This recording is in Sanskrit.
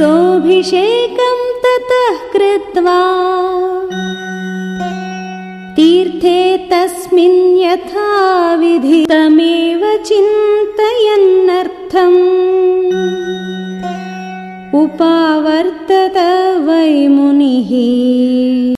सोऽभिषेकं ततः कृत्वा तीर्थे तस्मिन् यथा विधितमेव चिन्तयन्नर्थम्। उपावर्तत वै मुनिः।